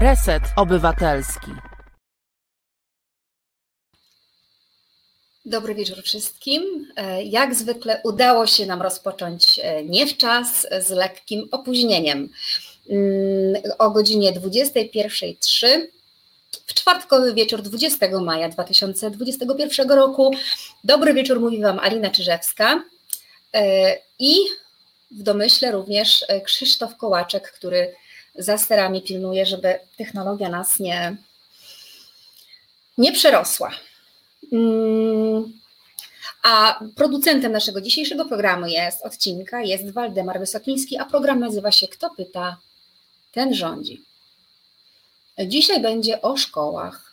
Reset Obywatelski. Dobry wieczór wszystkim. E, jak zwykle udało się nam rozpocząć e, nie w czas, z lekkim opóźnieniem. Mm, o godzinie 21.03 w czwartkowy wieczór 20 maja 2021 roku. Dobry wieczór, mówi Wam Alina Czyżewska e, i w domyśle również Krzysztof Kołaczek, który za sterami pilnuje, żeby technologia nas nie, nie przerosła. Mm, a producentem naszego dzisiejszego programu jest odcinka, jest Waldemar Wysokiński, a program nazywa się Kto pyta, ten rządzi. Dzisiaj będzie o szkołach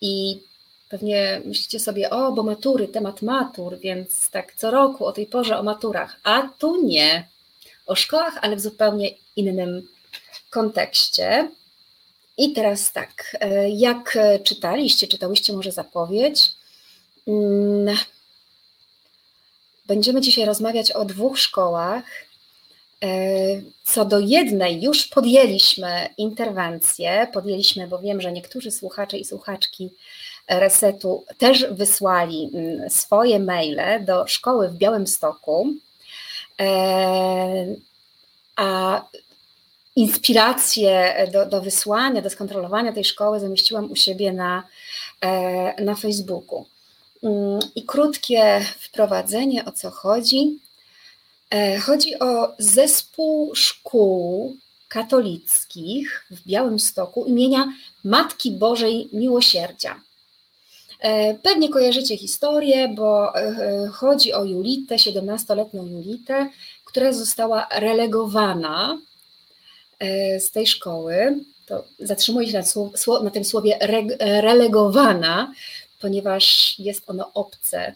i pewnie myślicie sobie, o, bo matury, temat matur, więc tak co roku o tej porze o maturach, a tu nie. O szkołach, ale w zupełnie innym kontekście. I teraz tak, e, jak czytaliście, czytałyście może zapowiedź, mm, będziemy dzisiaj rozmawiać o dwóch szkołach. E, co do jednej już podjęliśmy interwencję, podjęliśmy, bo wiem, że niektórzy słuchacze i słuchaczki Resetu też wysłali mm, swoje maile do szkoły w Białymstoku. E, a inspirację do, do wysłania, do skontrolowania tej szkoły zamieściłam u siebie na, e, na Facebooku. Mm, I krótkie wprowadzenie, o co chodzi. E, chodzi o zespół szkół katolickich w Białymstoku imienia Matki Bożej Miłosierdzia. E, pewnie kojarzycie historię, bo chodzi o Julitę, 17-letnią Julitę, która została relegowana E, z tej szkoły, to zatrzymuję się na, na tym słowie relegowana, ponieważ jest ono obce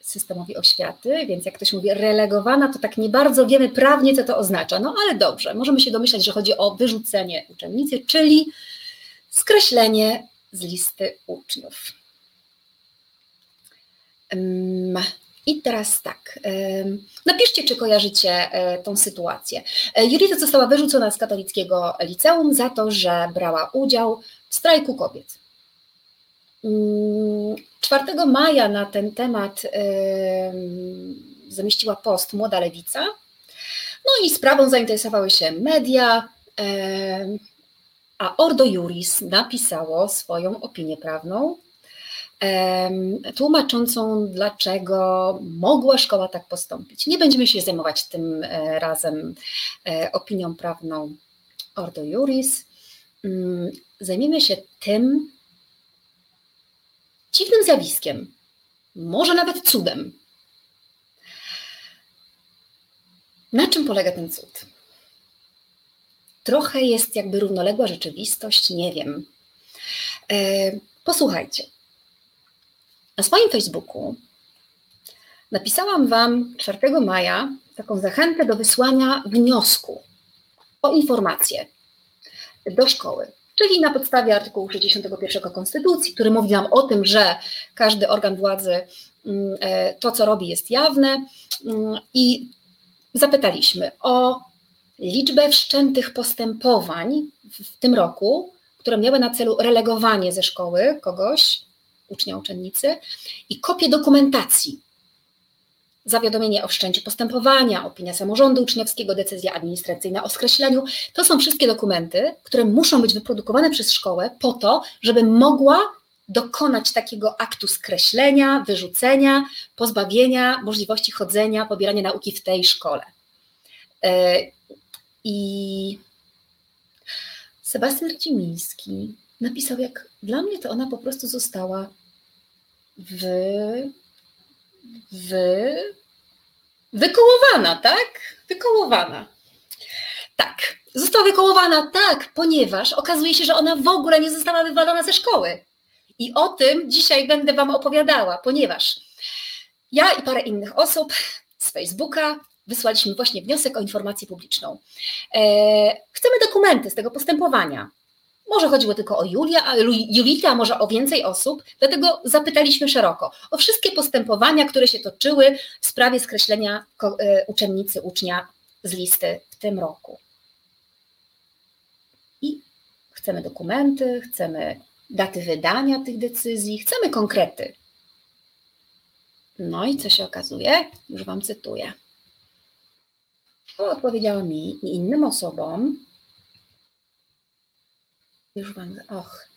systemowi oświaty, więc jak ktoś mówi relegowana, to tak nie bardzo wiemy prawnie, co to oznacza. No ale dobrze, możemy się domyślać, że chodzi o wyrzucenie uczennicy, czyli skreślenie z listy uczniów. I teraz tak, napiszcie, czy kojarzycie e, tą sytuację. E, Julita została wyrzucona z katolickiego liceum za to, że brała udział w strajku kobiet. 4 mm, maja na ten temat zamieściła post Młoda Lewica. No i sprawą zainteresowały się media, a Ordo Juris napisało swoją opinię prawną tłumaczącą, dlaczego mogła szkoła tak postąpić. Nie będziemy się zajmować tym e, razem e, opinią prawną Ordo Juris. Mm, zajmiemy się tym dziwnym zjawiskiem, może nawet cudem. Na czym polega ten cud? Trochę jest jakby równoległa rzeczywistość, nie wiem. E, posłuchajcie. Na swoim Facebooku napisałam Wam 4 maja taką zachętę do wysłania wniosku o informację do szkoły. Czyli na podstawie artykułu 61 Konstytucji, który mówi nam o tym, że każdy organ władzy mm, e, to, co robi, jest jawne. Mm, I zapytaliśmy o liczbę wszczętych postępowań w tym roku, które miały na celu relegowanie ze szkoły kogoś ucznia, uczennicy i kopię dokumentacji. Zawiadomienie o wszczęciu postępowania, opinia samorządu uczniowskiego, decyzja administracyjna o skreśleniu. To są wszystkie dokumenty, które muszą być wyprodukowane przez szkołę po to, żeby mogła dokonać takiego aktu skreślenia, wyrzucenia, pozbawienia możliwości chodzenia, pobierania nauki w tej szkole. E, I Sebastian Rdzimiński napisał, jak dla mnie to ona po prostu została w, w, wykołowana, tak? Wykołowana. Tak, została wykołowana tak, ponieważ okazuje się, że ona w ogóle nie została wywalona ze szkoły. I o tym dzisiaj będę Wam opowiadała, ponieważ ja i parę innych osób z Facebooka wysłaliśmy właśnie wniosek o informację publiczną. E, chcemy dokumenty z tego postępowania. Może chodziło tylko o Julia, a Julita, może o więcej osób, dlatego zapytaliśmy szeroko o wszystkie postępowania, które się toczyły w sprawie skreślenia e, uczennicy, ucznia z listy w tym roku. I Chcemy dokumenty, chcemy daty wydania tych decyzji, chcemy konkrety. No i co się okazuje? Już Wam cytuję. Szkoła odpowiedziała mi i innym osobom, już Wam, och,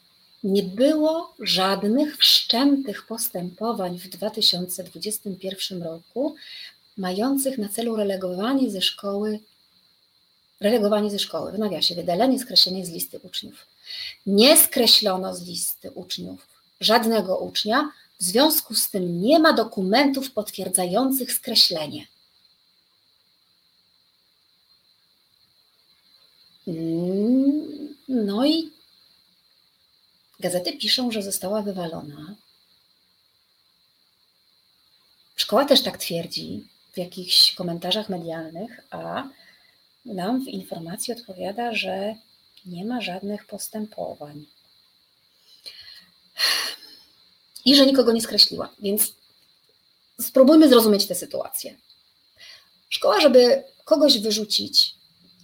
nie było żadnych wszczętych postępowań w 2021 roku mających na celu relegowanie ze szkoły, relegowanie ze szkoły, w nawiasie, wydalenie, skreślenie z listy uczniów. Nie skreślono z listy uczniów żadnego ucznia, w związku z tym nie ma dokumentów potwierdzających skreślenie. Mm, no i gazety piszą, że została wywalona. Szkoła też tak twierdzi w jakichś komentarzach medialnych, a nam w informacji odpowiada, że nie ma żadnych postępowań. I że nikogo nie skreśliła. Więc spróbujmy zrozumieć tę sytuację. Szkoła, żeby kogoś wyrzucić,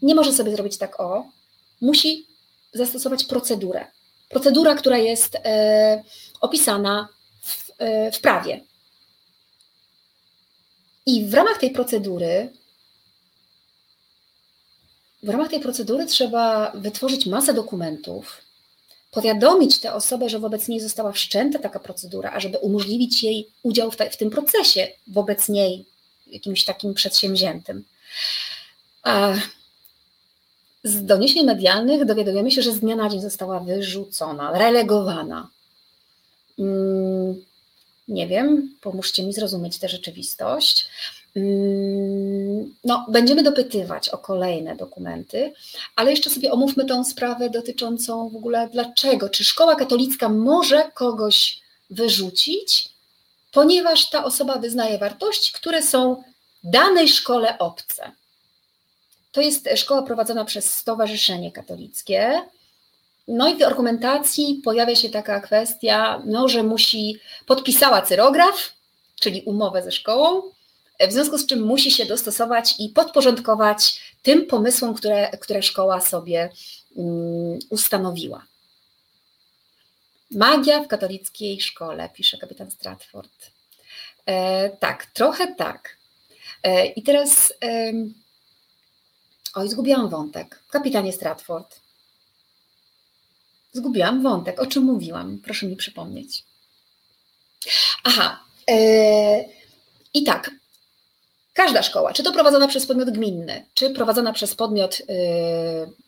nie może sobie zrobić tak o, musi zastosować procedurę. Procedura, która jest e, opisana w, e, w prawie. I w ramach tej procedury w ramach tej procedury trzeba wytworzyć masę dokumentów, powiadomić tę osobę, że wobec niej została wszczęta taka procedura, a żeby umożliwić jej udział w, te, w tym procesie wobec niej, jakimś takim przedsięwziętym. Z doniesień medialnych dowiadujemy się, że z dnia na dzień została wyrzucona, relegowana. Mm, nie wiem, pomóżcie mi zrozumieć tę rzeczywistość. Mm, no, będziemy dopytywać o kolejne dokumenty, ale jeszcze sobie omówmy tą sprawę dotyczącą w ogóle dlaczego, czy szkoła katolicka może kogoś wyrzucić, ponieważ ta osoba wyznaje wartości, które są danej szkole obce. To jest szkoła prowadzona przez Stowarzyszenie Katolickie. No i w argumentacji pojawia się taka kwestia, no, że musi podpisała cyrograf, czyli umowę ze szkołą, w związku z czym musi się dostosować i podporządkować tym pomysłom, które, które szkoła sobie um, ustanowiła. Magia w katolickiej szkole, pisze kapitan Stratford. E, tak, trochę tak. E, I teraz, e, oj, zgubiłam wątek. Kapitanie Stratford. Zgubiłam wątek. O czym mówiłam? Proszę mi przypomnieć. Aha. E, I tak, Każda szkoła, czy to prowadzona przez podmiot gminny, czy prowadzona przez podmiot yy,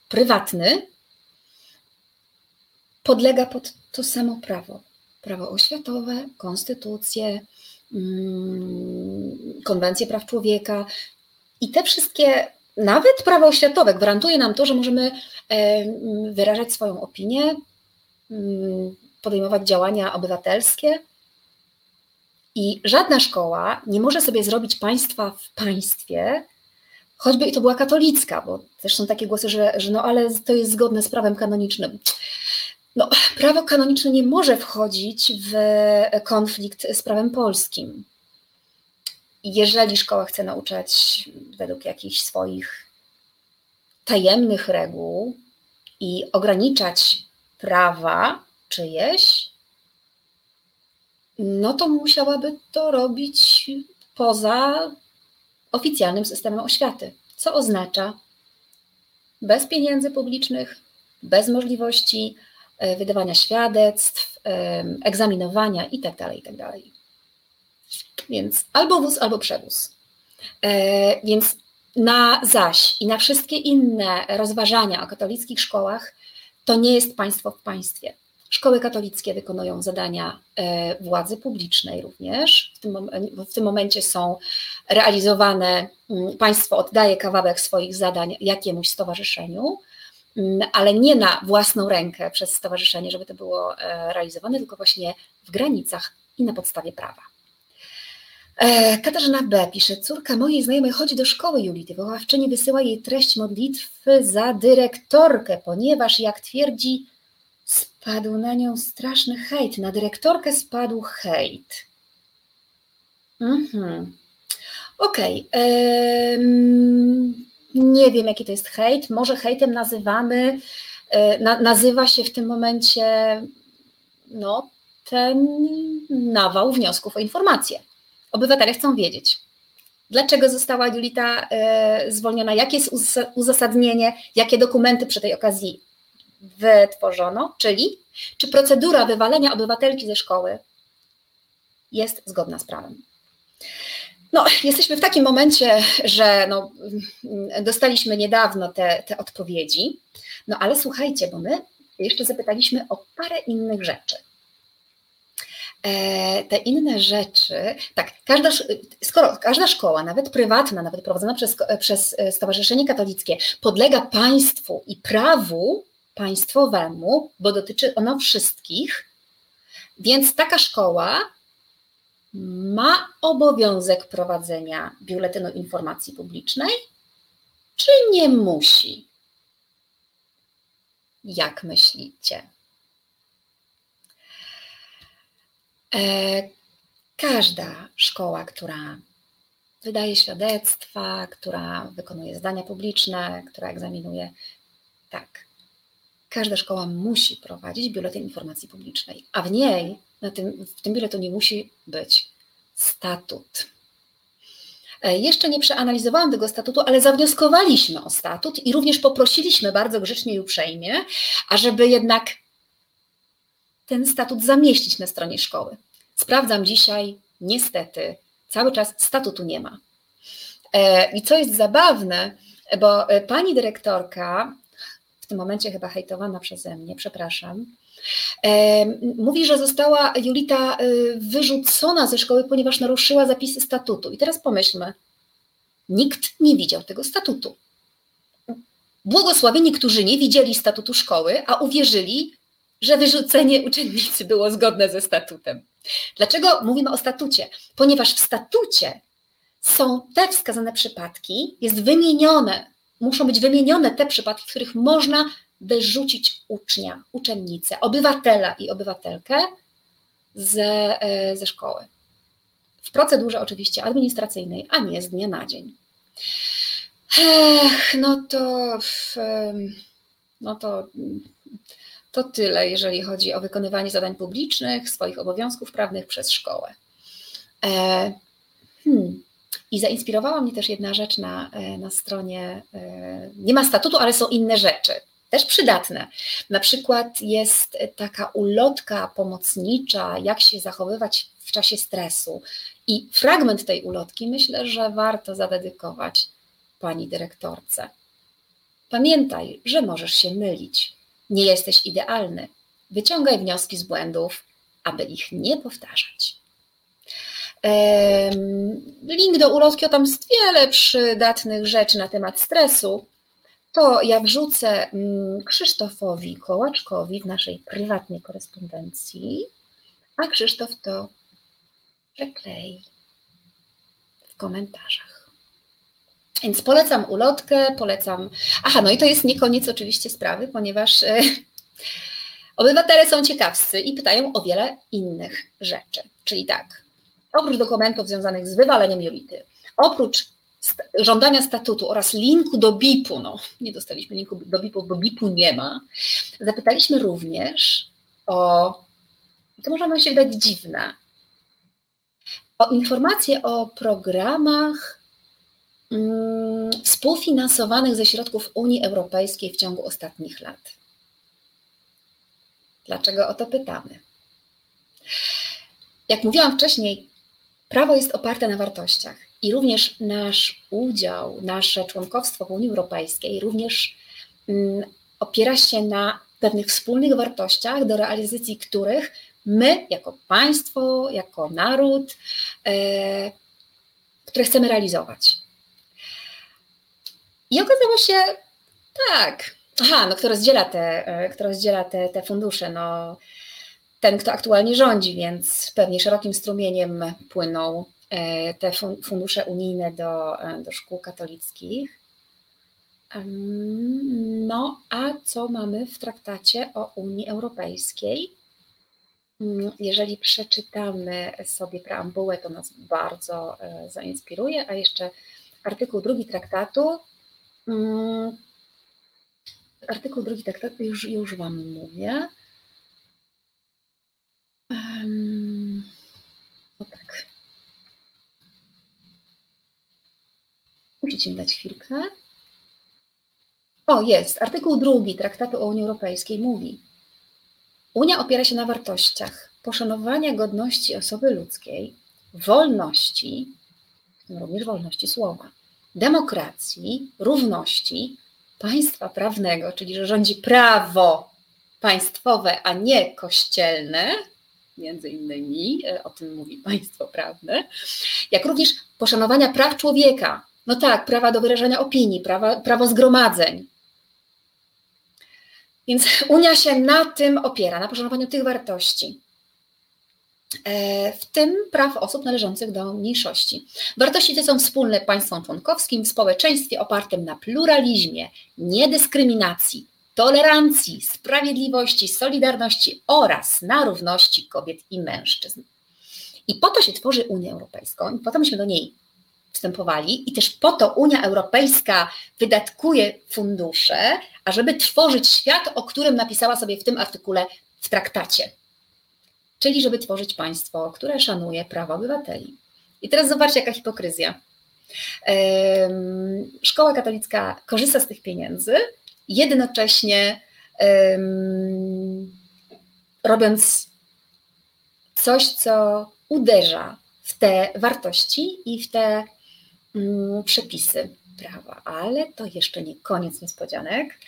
prywatny, podlega pod to samo prawo. Prawo oświatowe, konstytucję, yy, konwencję praw człowieka i te wszystkie, nawet prawo oświatowe gwarantuje nam to, że możemy wyrażać swoją opinię, mm, podejmować działania obywatelskie, i żadna szkoła nie może sobie zrobić państwa w państwie, choćby i to była katolicka, bo też są takie głosy, że, że no ale to jest zgodne z prawem kanonicznym. No, prawo kanoniczne nie może wchodzić w konflikt z prawem polskim. Jeżeli szkoła chce nauczać według jakichś swoich tajemnych reguł i ograniczać prawa czyjeś, no to musiałaby to robić poza oficjalnym systemem oświaty, co oznacza bez pieniędzy publicznych, bez możliwości e, wydawania świadectw, egzaminowania itd. Tak itd. Więc albo wóz, albo przewóz. E, więc na zaś i na wszystkie inne rozważania o katolickich szkołach to nie jest państwo w państwie. Szkoły katolickie wykonują zadania e, władzy publicznej również. W tym, w tym momencie są realizowane, mm, państwo oddaje kawałek swoich zadań jakiemuś stowarzyszeniu, mm, ale nie na własną rękę przez stowarzyszenie, żeby to było e, realizowane, tylko właśnie w granicach i na podstawie prawa. E, Katarzyna B. pisze, córka mojej znajomej chodzi do szkoły Julity. Wychowawczyni wysyła jej treść modlitwy za dyrektorkę, ponieważ jak twierdzi, Spadł na nią straszny hejt. Na dyrektorkę spadł hejt. Mhm. Okej. Okay. Nie wiem, jaki to jest hejt. Może hejtem nazywamy na, nazywa się w tym momencie no, ten nawał wniosków o informacje. Obywatele chcą wiedzieć, dlaczego została Julita e, zwolniona, jakie jest uzasadnienie, jakie dokumenty przy tej okazji wytworzono, czyli czy procedura wywalenia obywatelki ze szkoły jest zgodna z prawem. No, jesteśmy w takim momencie, że no, dostaliśmy niedawno te, te odpowiedzi, no ale słuchajcie, bo my jeszcze zapytaliśmy o parę innych rzeczy. E, te inne rzeczy, tak, każda, skoro każda szkoła, nawet prywatna, nawet prowadzona przez, przez Stowarzyszenie Katolickie, podlega państwu i prawu państwowemu, bo dotyczy ono wszystkich, więc taka szkoła ma obowiązek prowadzenia biuletynu informacji publicznej, czy nie musi? Jak myślicie? E, każda szkoła, która wydaje świadectwa, która wykonuje zdania publiczne, która egzaminuje, tak, każda szkoła musi prowadzić biuletyn informacji publicznej, a w niej, na tym, w tym biuletynie musi być statut. E, jeszcze nie przeanalizowałam tego statutu, ale zawnioskowaliśmy o statut i również poprosiliśmy bardzo grzecznie i uprzejmie, ażeby jednak ten statut zamieścić na stronie szkoły. Sprawdzam dzisiaj, niestety, cały czas statutu nie ma. E, I co jest zabawne, bo e, pani dyrektorka, w tym momencie chyba hejtowana przeze mnie, przepraszam, e, mówi, że została Julita wyrzucona ze szkoły, ponieważ naruszyła zapisy statutu. I teraz pomyślmy, nikt nie widział tego statutu. Błogosławieni, którzy nie widzieli statutu szkoły, a uwierzyli, że wyrzucenie uczennicy było zgodne ze statutem. Dlaczego mówimy o statucie? Ponieważ w statucie są te wskazane przypadki, jest wymienione, muszą być wymienione te przypadki, w których można wyrzucić ucznia, uczennicę, obywatela i obywatelkę ze, e, ze szkoły. W procedurze oczywiście administracyjnej, a nie z dnia na dzień. Ech, no to, no to to tyle, jeżeli chodzi o wykonywanie zadań publicznych, swoich obowiązków prawnych przez szkołę. E, hmm. I zainspirowała mnie też jedna rzecz na, e, na stronie. E, nie ma statutu, ale są inne rzeczy, też przydatne. Na przykład jest taka ulotka pomocnicza, jak się zachowywać w czasie stresu. I fragment tej ulotki myślę, że warto zadedykować pani dyrektorce. Pamiętaj, że możesz się mylić. Nie jesteś idealny. Wyciągaj wnioski z błędów, aby ich nie powtarzać. Link do ulotki, o tam jest wiele przydatnych rzeczy na temat stresu. To ja wrzucę mm, Krzysztofowi Kołaczkowi w naszej prywatnej korespondencji, a Krzysztof to przeklei w komentarzach. Więc polecam ulotkę, polecam. Aha, no i to jest nie koniec oczywiście sprawy, ponieważ e, obywatele są ciekawscy i pytają o wiele innych rzeczy. Czyli tak, oprócz dokumentów związanych z wywaleniem Julity, oprócz st żądania statutu oraz linku do BIP-u, no nie dostaliśmy linku do BIP-u, bo BIP-u nie ma, zapytaliśmy również o, to może nam się wydać dziwne, o informacje o programach współfinansowanych ze środków Unii Europejskiej w ciągu ostatnich lat. Dlaczego o to pytamy? Jak mówiłam wcześniej, prawo jest oparte na wartościach i również nasz udział, nasze członkowstwo w Unii Europejskiej również mm, opiera się na pewnych wspólnych wartościach, do realizacji których my, jako państwo, jako naród, e, które chcemy realizować. I okazało się, tak, aha, no kto rozdziela te, e, kto rozdziela te, te fundusze, no ten, kto aktualnie rządzi, więc pewnie szerokim strumieniem płyną e, te fundusze unijne do, e, do szkół katolickich. No, a co mamy w traktacie o Unii Europejskiej? Mm, jeżeli przeczytamy sobie preambułę, to nas bardzo zainspiruje, a jeszcze artykuł drugi traktatu artykuł drugi traktatu, tak, już, już Wam mówię. Um, no tak. Musicie mi dać chwilkę. O, jest. Artykuł drugi Traktatu o Unii Europejskiej mówi: Unia opiera się na wartościach poszanowania godności osoby ludzkiej, wolności, w tym również wolności słowa, demokracji, równości, państwa prawnego, czyli że rządzi prawo państwowe, a nie kościelne, między innymi, e, o tym mówi państwo prawne, jak również poszanowania praw człowieka. No tak, prawa do wyrażania opinii, prawa, prawo zgromadzeń. Więc Unia się na tym opiera, na poszanowaniu tych wartości. E, w tym praw osób należących do mniejszości. Wartości te są wspólne państwom członkowskim w społeczeństwie opartym na pluralizmie, niedyskryminacji, tolerancji, sprawiedliwości, solidarności oraz na równości kobiet i mężczyzn. I po to się tworzy Unię Europejską, i to myśmy do niej wstępowali, i też po to Unia Europejska wydatkuje fundusze, ażeby tworzyć świat, o którym napisała sobie w tym artykule w traktacie czyli żeby tworzyć państwo, które szanuje prawa obywateli. I teraz zobaczcie, jaka hipokryzja. Szkoła katolicka korzysta z tych pieniędzy, jednocześnie robiąc coś, co uderza w te wartości i w te mm, przepisy prawa. Ale to jeszcze nie koniec niespodzianek,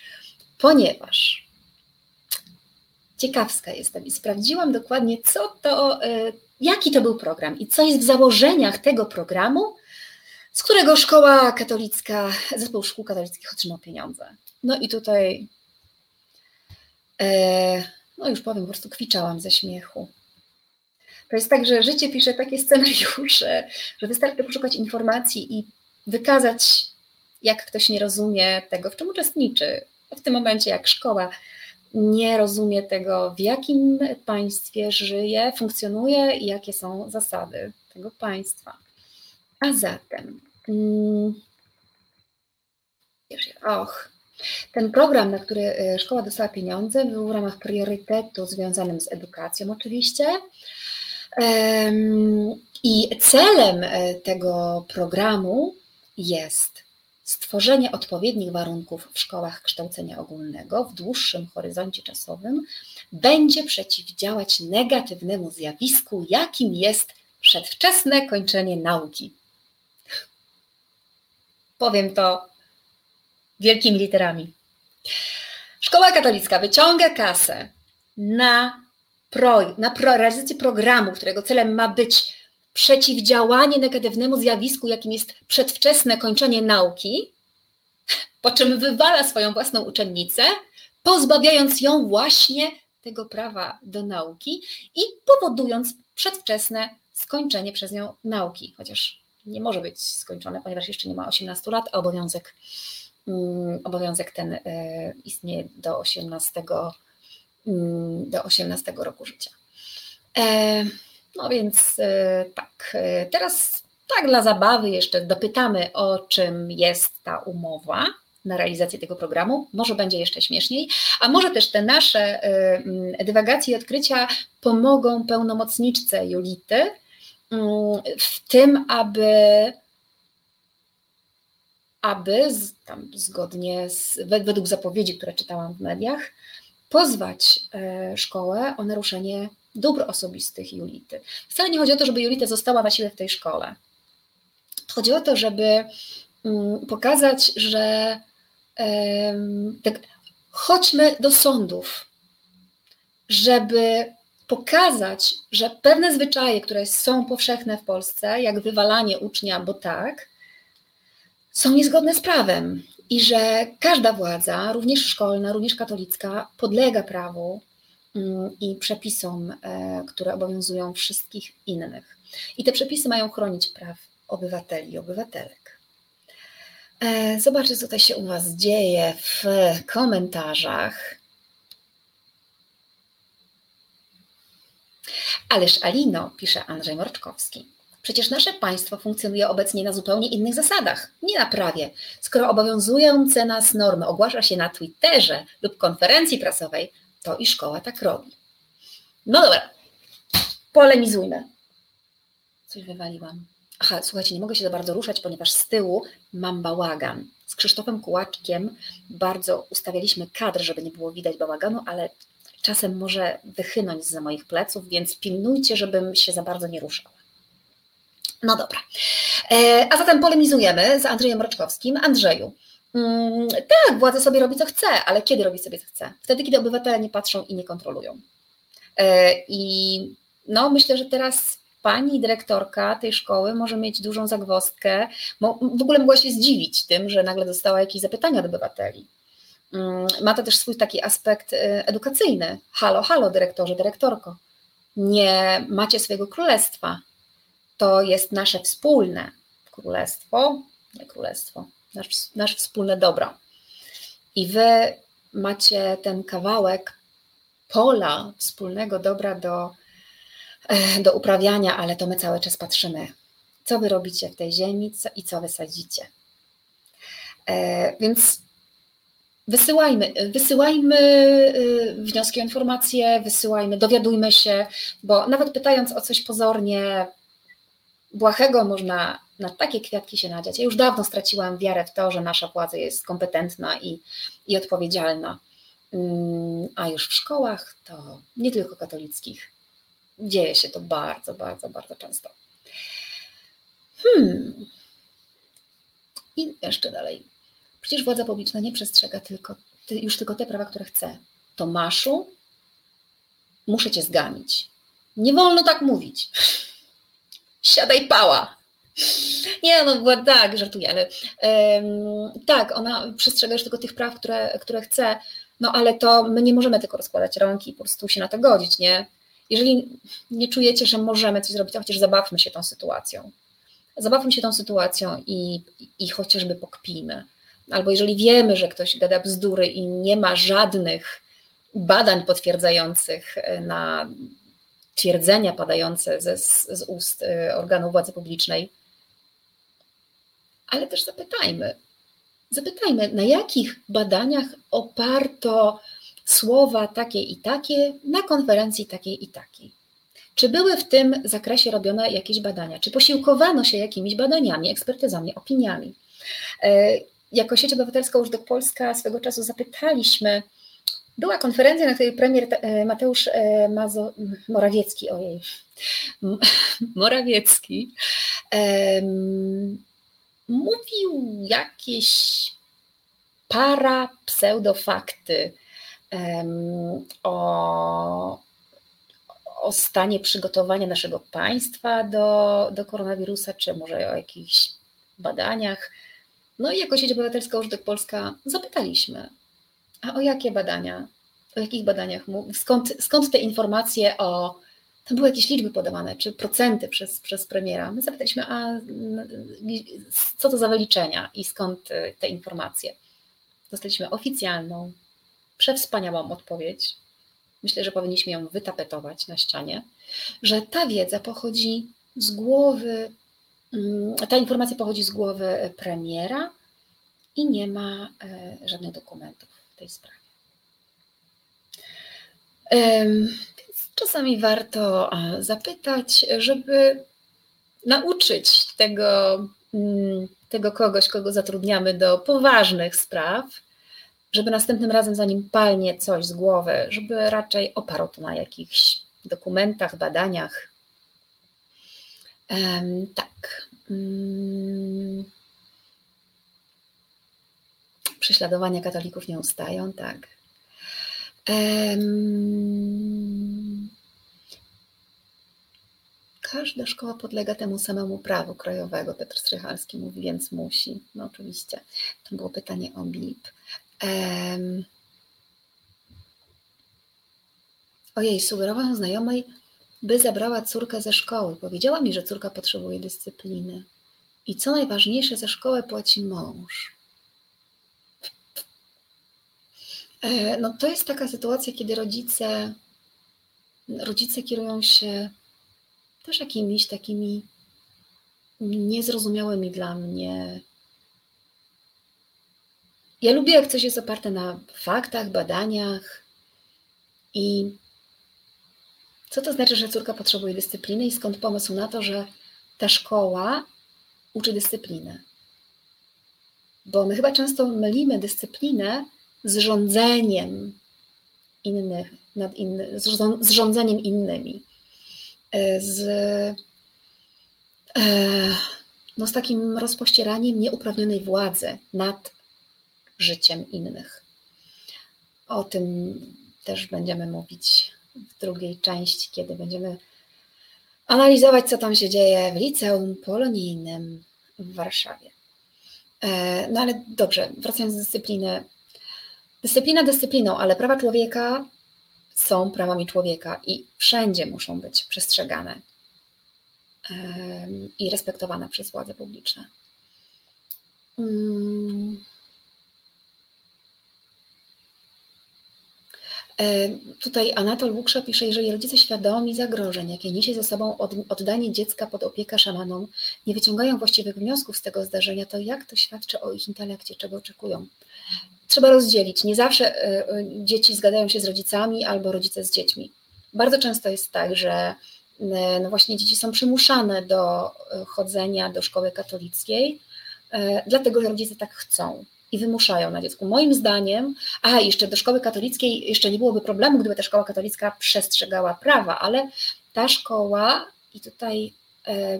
ponieważ ciekawska jestem i sprawdziłam dokładnie, co to, e, jaki to był program i co jest w założeniach tego programu, z którego szkoła katolicka, zespół szkół katolickich otrzymał pieniądze. No i tutaj, e, no już powiem, po prostu kwiczałam ze śmiechu. To jest tak, że życie pisze takie scenariusze, że wystarczy poszukać informacji i wykazać, jak ktoś nie rozumie tego, w czym uczestniczy. W tym momencie, jak szkoła nie rozumie tego, w jakim państwie żyje, funkcjonuje i jakie są zasady tego państwa. A zatem, mm, och, ten program, na który e, szkoła dostała pieniądze, był w ramach priorytetu związanym z edukacją, oczywiście. I celem e, tego programu jest stworzenie odpowiednich warunków w szkołach kształcenia ogólnego w dłuższym horyzoncie czasowym będzie przeciwdziałać negatywnemu zjawisku, jakim jest przedwczesne kończenie nauki. Powiem to wielkimi literami. Szkoła katolicka wyciąga kasę na, pro, na pro, realizację programu, którego celem ma być przeciwdziałanie negatywnemu zjawisku, jakim jest przedwczesne kończenie nauki, po czym wywala swoją własną uczennicę, pozbawiając ją właśnie tego prawa do nauki i powodując przedwczesne skończenie przez nią nauki, chociaż nie może być skończone, ponieważ jeszcze nie ma 18 lat, a obowiązek, um, obowiązek ten y, istnieje do 18, um, do 18 roku życia. No więc e, tak, e, teraz tak dla zabawy jeszcze dopytamy, o czym jest ta umowa na realizację tego programu. Może będzie jeszcze śmieszniej, a może też te nasze e, dywagacje i odkrycia pomogą pełnomocniczce Julity w tym, aby aby tam zgodnie z, według zapowiedzi, które czytałam w mediach, pozwać szkołę o naruszenie dóbr osobistych Julity. Wcale nie chodzi o to, żeby Julita została na siłę w tej szkole. Chodzi o to, żeby mm, pokazać, że tak, chodźmy do sądów, żeby pokazać, że pewne zwyczaje, które są powszechne w Polsce, jak wywalanie ucznia, bo tak, są niezgodne z prawem i że każda władza, również szkolna, również katolicka, podlega prawu i przepisom, e, które obowiązują wszystkich innych. I te przepisy mają chronić praw obywateli i obywatelek. E, zobaczę, co tutaj się u Was dzieje w komentarzach. Ależ Alino, pisze Andrzej Morczkowski. Przecież nasze państwo funkcjonuje obecnie na zupełnie innych zasadach, nie na prawie. Skoro obowiązujące nas normy ogłasza się na Twitterze lub konferencji prasowej, to i szkoła tak robi. No dobra, polemizujmy. Coś wywaliłam. Aha, słuchajcie, nie mogę się za bardzo ruszać, ponieważ z tyłu mam bałagan. Z Krzysztofem Kułaczkiem bardzo ustawialiśmy kadr, żeby nie było widać bałaganu, ale czasem może wychynąć za moich pleców, więc pilnujcie, żebym się za bardzo nie ruszała. No dobra. E, a zatem polemizujemy z Andrzejem Mroczkowskim. Andrzeju, mm, tak, władza sobie robi co chce, ale kiedy robi sobie co chce? Wtedy, kiedy obywatele nie patrzą i nie kontrolują. E, I no, myślę, że teraz pani dyrektorka tej szkoły może mieć dużą zagwozdkę. W ogóle mogła się zdziwić tym, że nagle dostała jakieś zapytania od obywateli. Mm, ma to też swój taki aspekt e, edukacyjny. Halo, halo, dyrektorze, dyrektorko. Nie macie swojego królestwa, to jest nasze wspólne królestwo, nie królestwo, nasz, nasze wspólne dobro. I wy macie ten kawałek pola wspólnego dobra do, e, do uprawiania, ale to my cały czas patrzymy, co wy robicie w tej ziemi co, i co wysadzicie. E, więc wysyłajmy, wysyłajmy y, wnioski o informacje, wysyłajmy, dowiadujmy się, bo nawet pytając o coś pozornie błahego można na takie kwiatki się nadziać. Ja już dawno straciłam wiarę w to, że nasza władza jest kompetentna i, i odpowiedzialna. Mm, a już w szkołach to nie tylko katolickich. Dzieje się to bardzo, bardzo, bardzo często. Hmm. I jeszcze dalej. Przecież władza publiczna nie przestrzega tylko, już tylko te prawa, które chce. Tomaszu, muszę cię zganić. Nie wolno tak mówić siadaj pała. Nie, no bo tak, żartuję, ale tak, ona przestrzega już tylko tych praw, które, które chce, no ale to my nie możemy tylko rozkładać rąk i po prostu się na to godzić, nie? Jeżeli nie czujecie, że możemy coś zrobić, to chociaż zabawmy się tą sytuacją. Zabawmy się tą sytuacją i, i chociażby pokpijmy. Albo jeżeli wiemy, że ktoś gada bzdury i nie ma żadnych badań potwierdzających na twierdzenia padające ze, z ust y, organów władzy publicznej, ale też zapytajmy, zapytajmy, na jakich badaniach oparto słowa takie i takie na konferencji takiej i takiej. Czy były w tym zakresie robione jakieś badania? Czy posiłkowano się jakimiś badaniami, ekspertyzami, opiniami? E, jako sieć obywatelska Użdek Polska swego czasu zapytaliśmy była konferencja, na której premier e, Mateusz e, Mazo, Morawiecki, ojej, Morawiecki, mówił jakieś para pseudofakty um, o, o stanie przygotowania naszego państwa do, do koronawirusa, czy może o jakichś badaniach. No i jako sieć obywatelska Użytek Polska zapytaliśmy, a o jakie badania? O jakich badaniach? Skąd, skąd te informacje o. Tam były jakieś liczby podawane, czy procenty przez, przez premiera. My zapytaliśmy, a co to za wyliczenia i skąd y, te informacje? Dostaliśmy oficjalną, przewspaniałą odpowiedź. Myślę, że powinniśmy ją wytapetować na ścianie, że ta wiedza pochodzi z głowy, mm, ta informacja pochodzi z głowy premiera i nie ma e, żadnych dokumentów tej sprawie. Czasami warto zapytać, żeby nauczyć tego, mm, tego kogoś, kogo zatrudniamy do poważnych spraw, żeby następnym razem, zanim palnie coś z głowy, żeby raczej oparł to na jakichś dokumentach, badaniach. Um, tak. Um, prześladowania katolików nie ustają, tak. Um, każda szkoła podlega temu samemu prawu krajowego, Petr Strychalski mówi, więc musi. No oczywiście, to było pytanie o BIP. Um, ojej, sugerowałam znajomej, by zabrała córkę ze szkoły. Powiedziała mi, że córka potrzebuje dyscypliny. I co najważniejsze, za szkołę płaci mąż. E, no to jest taka sytuacja, kiedy rodzice, rodzice kierują się też jakimiś takimi niezrozumiałe mi dla mnie. Ja lubię, jak coś jest oparte na faktach, badaniach i co to znaczy, że córka potrzebuje dyscypliny i skąd pomysł na to, że ta szkoła uczy dyscypliny? Bo my chyba często mylimy dyscyplinę z rządzeniem innych, nad inny, z rządzeniem innymi. E, z, e, no z takim rozpościeraniem nieuprawnionej władzy nad życiem innych. O tym też będziemy mówić w drugiej części, kiedy będziemy analizować, co tam się dzieje w liceum polonijnym w Warszawie. E, no ale dobrze, wracając do dyscypliny. Dyscyplina dyscypliną, ale prawa człowieka są prawami człowieka i wszędzie muszą być przestrzegane i respektowane przez władze publiczne. Tutaj Anatol Łuksza pisze, jeżeli rodzice świadomi zagrożeń, jakie niesie ze sobą oddanie dziecka pod opiekę szamanom, nie wyciągają właściwych wniosków z tego zdarzenia, to jak to świadczy o ich intelekcie, czego oczekują? Trzeba rozdzielić. Nie zawsze e, e, dzieci zgadzają się z rodzicami albo rodzice z dziećmi. Bardzo często jest tak, że no właśnie dzieci są przymuszane do chodzenia do szkoły katolickiej, dlatego że rodzice tak chcą i wymuszają na dziecku. Moim zdaniem, a jeszcze do szkoły katolickiej jeszcze nie byłoby problemu, gdyby ta szkoła katolicka przestrzegała prawa, ale ta szkoła i tutaj e,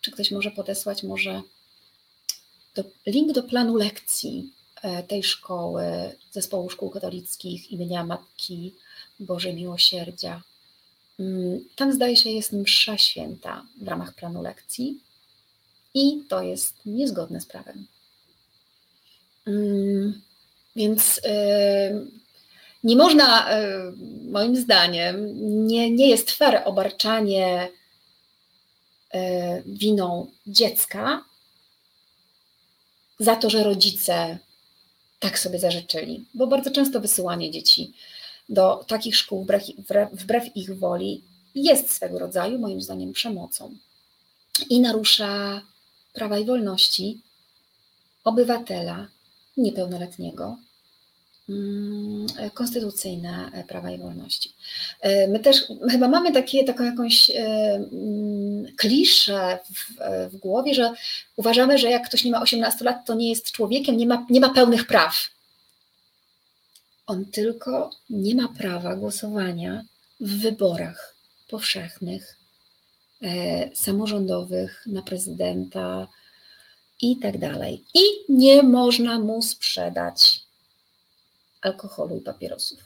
czy ktoś może podesłać może do, link do planu lekcji e, tej szkoły, zespołu szkół katolickich imienia Matki Bożej Miłosierdzia. Mm, tam zdaje się jest msza święta w ramach planu lekcji i to jest niezgodne z prawem. Mm, więc nie można, moim zdaniem, nie, nie jest fair obarczanie winą dziecka za to, że rodzice tak sobie zażyczyli. Bo bardzo często wysyłanie dzieci do takich szkół wbrew, ich woli jest swego rodzaju, moim zdaniem, przemocą i narusza prawa i wolności obywatela, niepełnoletniego konstytucyjne prawa i wolności. E, my też chyba mamy takie, taką jakąś e, mm, kliszę w, w, głowie, że uważamy, że jak ktoś nie ma 18 lat, to nie jest człowiekiem, nie ma, nie ma pełnych praw. On tylko nie ma prawa głosowania w wyborach powszechnych, e, samorządowych, na prezydenta, i tak dalej. I nie można mu sprzedać alkoholu i papierosów.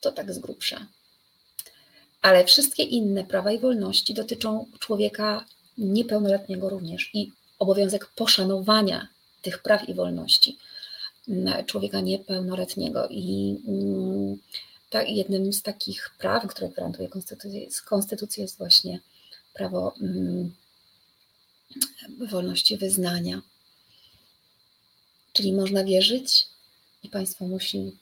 To tak z grubsza. Ale wszystkie inne prawa i wolności dotyczą człowieka niepełnoletniego również i obowiązek poszanowania tych praw i wolności człowieka niepełnoletniego. I mm, jednym z takich praw, które gwarantuje konstytucja, jest właśnie prawo mm, wolności wyznania. Czyli można wierzyć i państwo musi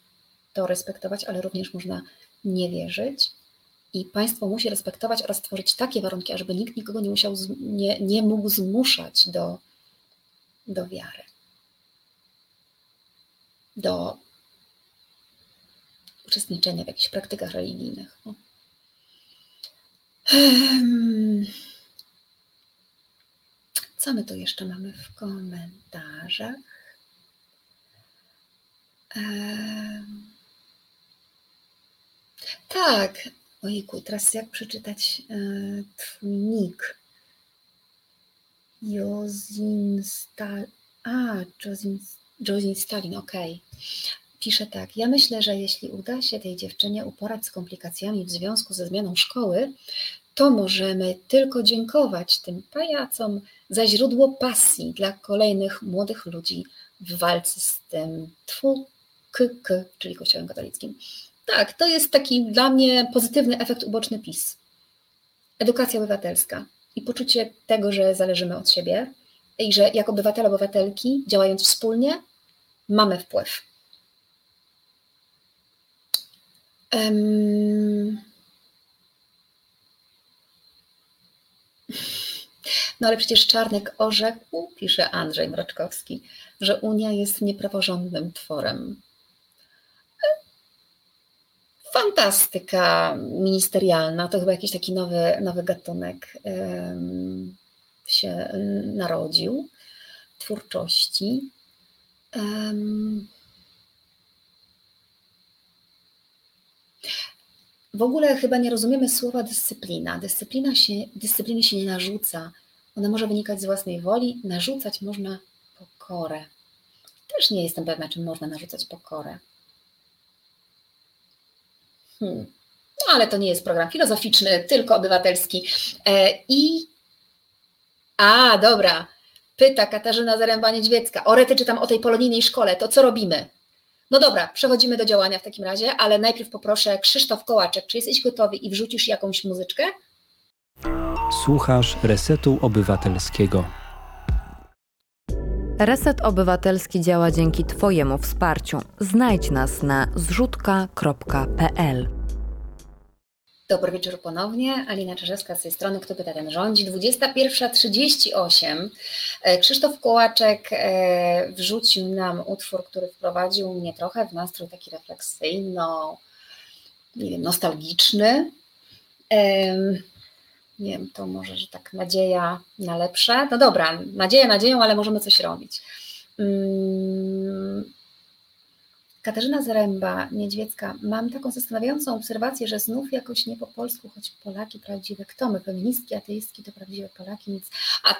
to respektować, ale również można nie wierzyć. I państwo musi respektować oraz tworzyć takie warunki, ażeby nikt nikogo nie, musiał, nie, nie mógł zmuszać do, do wiary, do uczestniczenia w jakichś praktykach religijnych. No. Co my tu jeszcze mamy w komentarzach? Tak, ojku, teraz jak przeczytać e, twój nick? Jozin Stalin. A, Jozin, Stalin, okej. Okay. Pisze tak. Ja myślę, że jeśli uda się tej dziewczynie uporać z komplikacjami w związku ze zmianą szkoły, to możemy tylko dziękować tym pajacom za źródło pasji dla kolejnych młodych ludzi w walce z tym tfu, k, k, czyli Kościołem katolickim. Tak, to jest taki dla mnie pozytywny efekt uboczny PiS. Edukacja obywatelska i poczucie tego, że zależymy od siebie i że jako obywatele, obywatelki, działając wspólnie, mamy wpływ. Um, No ale przecież Czarnek orzekł, pisze Andrzej Mroczkowski, że Unia jest niepraworządnym tworem. Fantastyka ministerialna, to chyba jakiś taki nowy, nowy gatunek się narodził, twórczości. W ogóle chyba nie rozumiemy słowa dyscyplina. Dyscyplina się, dyscypliny się nie narzuca. Ona może wynikać z własnej woli, narzucać można pokorę. Też nie jestem pewna, czy można narzucać pokorę. Hmm. No, ale to nie jest program filozoficzny, tylko obywatelski. E, I. A, dobra. Pyta Katarzyna Zaręba-Niedźwiecka. O rety czytam o tej polonijnej szkole. To co robimy? No dobra, przechodzimy do działania w takim razie, ale najpierw poproszę Krzysztof Kołaczek, czy jesteś gotowy i wrzucisz jakąś muzyczkę? Słuchasz Resetu Obywatelskiego. Reset Obywatelski działa dzięki Twojemu wsparciu. Znajdź nas na zrzutka.pl. Dobry wieczór ponownie. Alina Czerzewska z tej strony, kto pyta ten rządzi. 21.38. E, Krzysztof Kołaczek e, wrzucił nam utwór, który wprowadził mnie trochę w nastrój taki refleksyjno, nie wiem, nostalgiczny. Nie wiem, to może, że tak nadzieja na lepsze. No dobra, nadzieja nadzieją, ale możemy coś robić. Mm, Katarzyna Zaręba, Niedźwiecka, mam taką zastanawiającą obserwację, że znów jakoś nie po polsku, choć Polaki prawdziwe, kto my, feministki, ateistki to prawdziwe Polaki, nic. A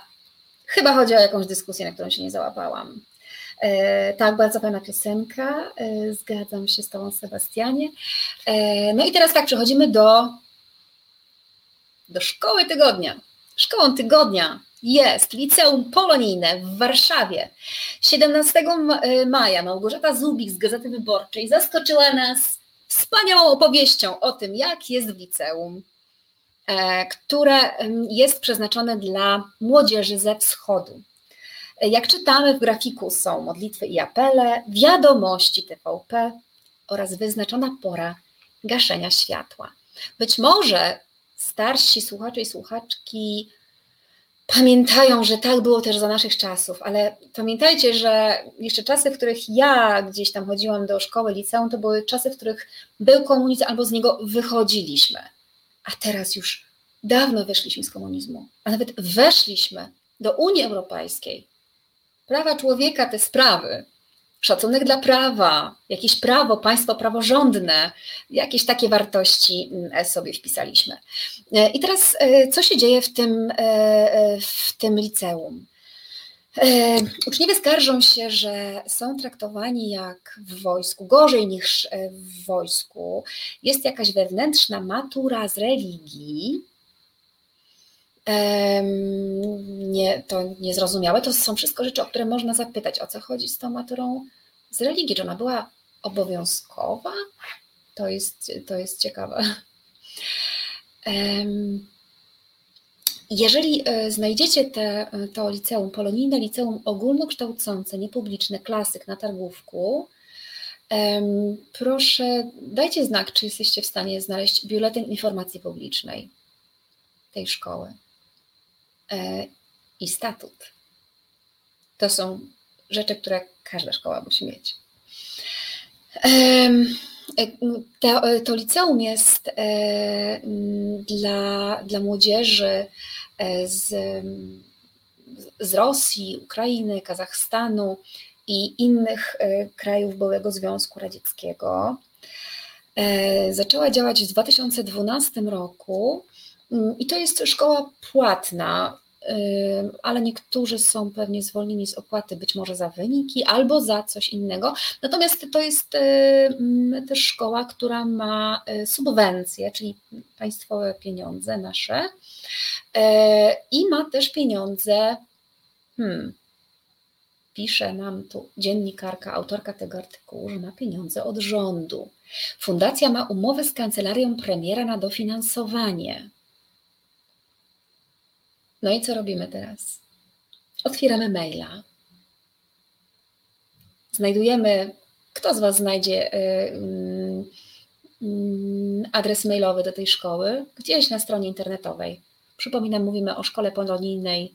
chyba chodzi o jakąś dyskusję, na którą się nie załapałam. E, tak, bardzo fajna piosenka, e, zgadzam się z Tobą Sebastianie. E, no i teraz tak, przechodzimy do, do szkoły tygodnia. Szkołą tygodnia jest Liceum Polonijne w Warszawie. 17 e, maja Małgorzata Zubik z Gazety Wyborczej zaskoczyła nas wspaniałą opowieścią o tym, jak jest w liceum, e, które jest przeznaczone dla młodzieży ze wschodu. E, jak czytamy w grafiku są modlitwy i apele, wiadomości TVP oraz wyznaczona pora gaszenia światła. Być może starsi słuchacze i słuchaczki pamiętają, że tak było też za naszych czasów, ale pamiętajcie, że jeszcze czasy, w których ja gdzieś tam chodziłam do szkoły, liceum, to były czasy, w których był komunizm albo z niego wychodziliśmy. A teraz już dawno wyszliśmy z komunizmu, a nawet weszliśmy do Unii Europejskiej. Prawa człowieka, te sprawy, szacunek dla prawa, jakieś prawo, państwo praworządne, jakieś takie wartości mm, sobie wpisaliśmy. E, I teraz, e, co się dzieje w tym, e, w tym liceum? Uczniowie skarżą się, że są traktowani jak w wojsku, gorzej niż w wojsku. Jest jakaś wewnętrzna matura z religii, nie, to niezrozumiałe. To są wszystko rzeczy, o które można zapytać, o co chodzi z tą maturą z religii. Czy ona była obowiązkowa? To jest, to jest ciekawe. Jeżeli e, znajdziecie te, to liceum, polonijne liceum ogólnokształcące, niepubliczne, klasyk na targówku, proszę dajcie znak, czy jesteście w stanie znaleźć biuletyn informacji publicznej tej szkoły. E, i statut. To są rzeczy, które każda szkoła musi mieć. E, to, to liceum jest e, dla, dla młodzieży z, z Rosji, Ukrainy, Kazachstanu i innych krajów byłego Związku Radzieckiego. Zaczęła działać w 2012 roku i to jest szkoła płatna ale niektórzy są pewnie zwolnieni z opłaty, być może za wyniki albo za coś innego. Natomiast to jest też szkoła, która ma y, subwencje, czyli państwowe pieniądze nasze e, i ma też pieniądze, hmm, pisze nam tu dziennikarka, autorka tego artykułu, że ma pieniądze od rządu. Fundacja ma umowę z kancelarią premiera na dofinansowanie. No i co robimy teraz? Otwieramy maila. Znajdujemy, kto z Was znajdzie y, mm, mm, adres mailowy do tej szkoły? Gdzieś na stronie internetowej. Przypominam, mówimy o szkole polonijnej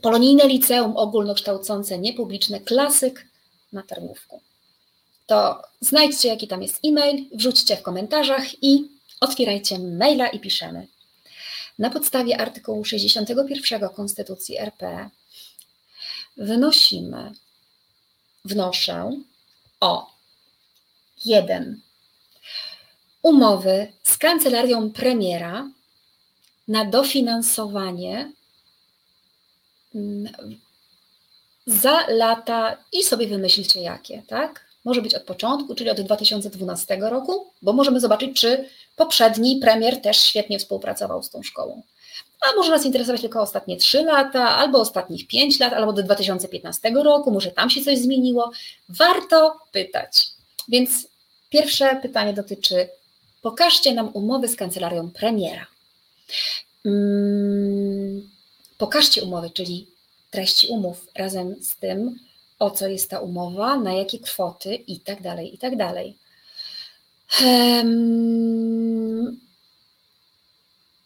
Polonijne liceum ogólnokształcące, niepubliczne, klasyk na Tarnówku. To znajdźcie, jaki tam jest e-mail, wrzućcie w komentarzach i otwierajcie maila i piszemy. Na podstawie artykułu 61 Konstytucji RP wynosimy, wnoszę o jeden umowy z kancelarią premiera na dofinansowanie mm, za lata i sobie wymyślcie jakie, tak? Może być od początku, czyli od 2012 roku, bo możemy zobaczyć, czy poprzedni premier też świetnie współpracował z tą szkołą. A może nas interesować tylko ostatnie 3 lata, albo ostatnich 5 lat, albo do 2015 roku, może tam się coś zmieniło. Warto pytać. Więc pierwsze pytanie dotyczy: pokażcie nam umowy z kancelarią premiera. Hmm, pokażcie umowy, czyli treści umów razem z tym, o co jest ta umowa, na jakie kwoty i tak dalej, i tak dalej.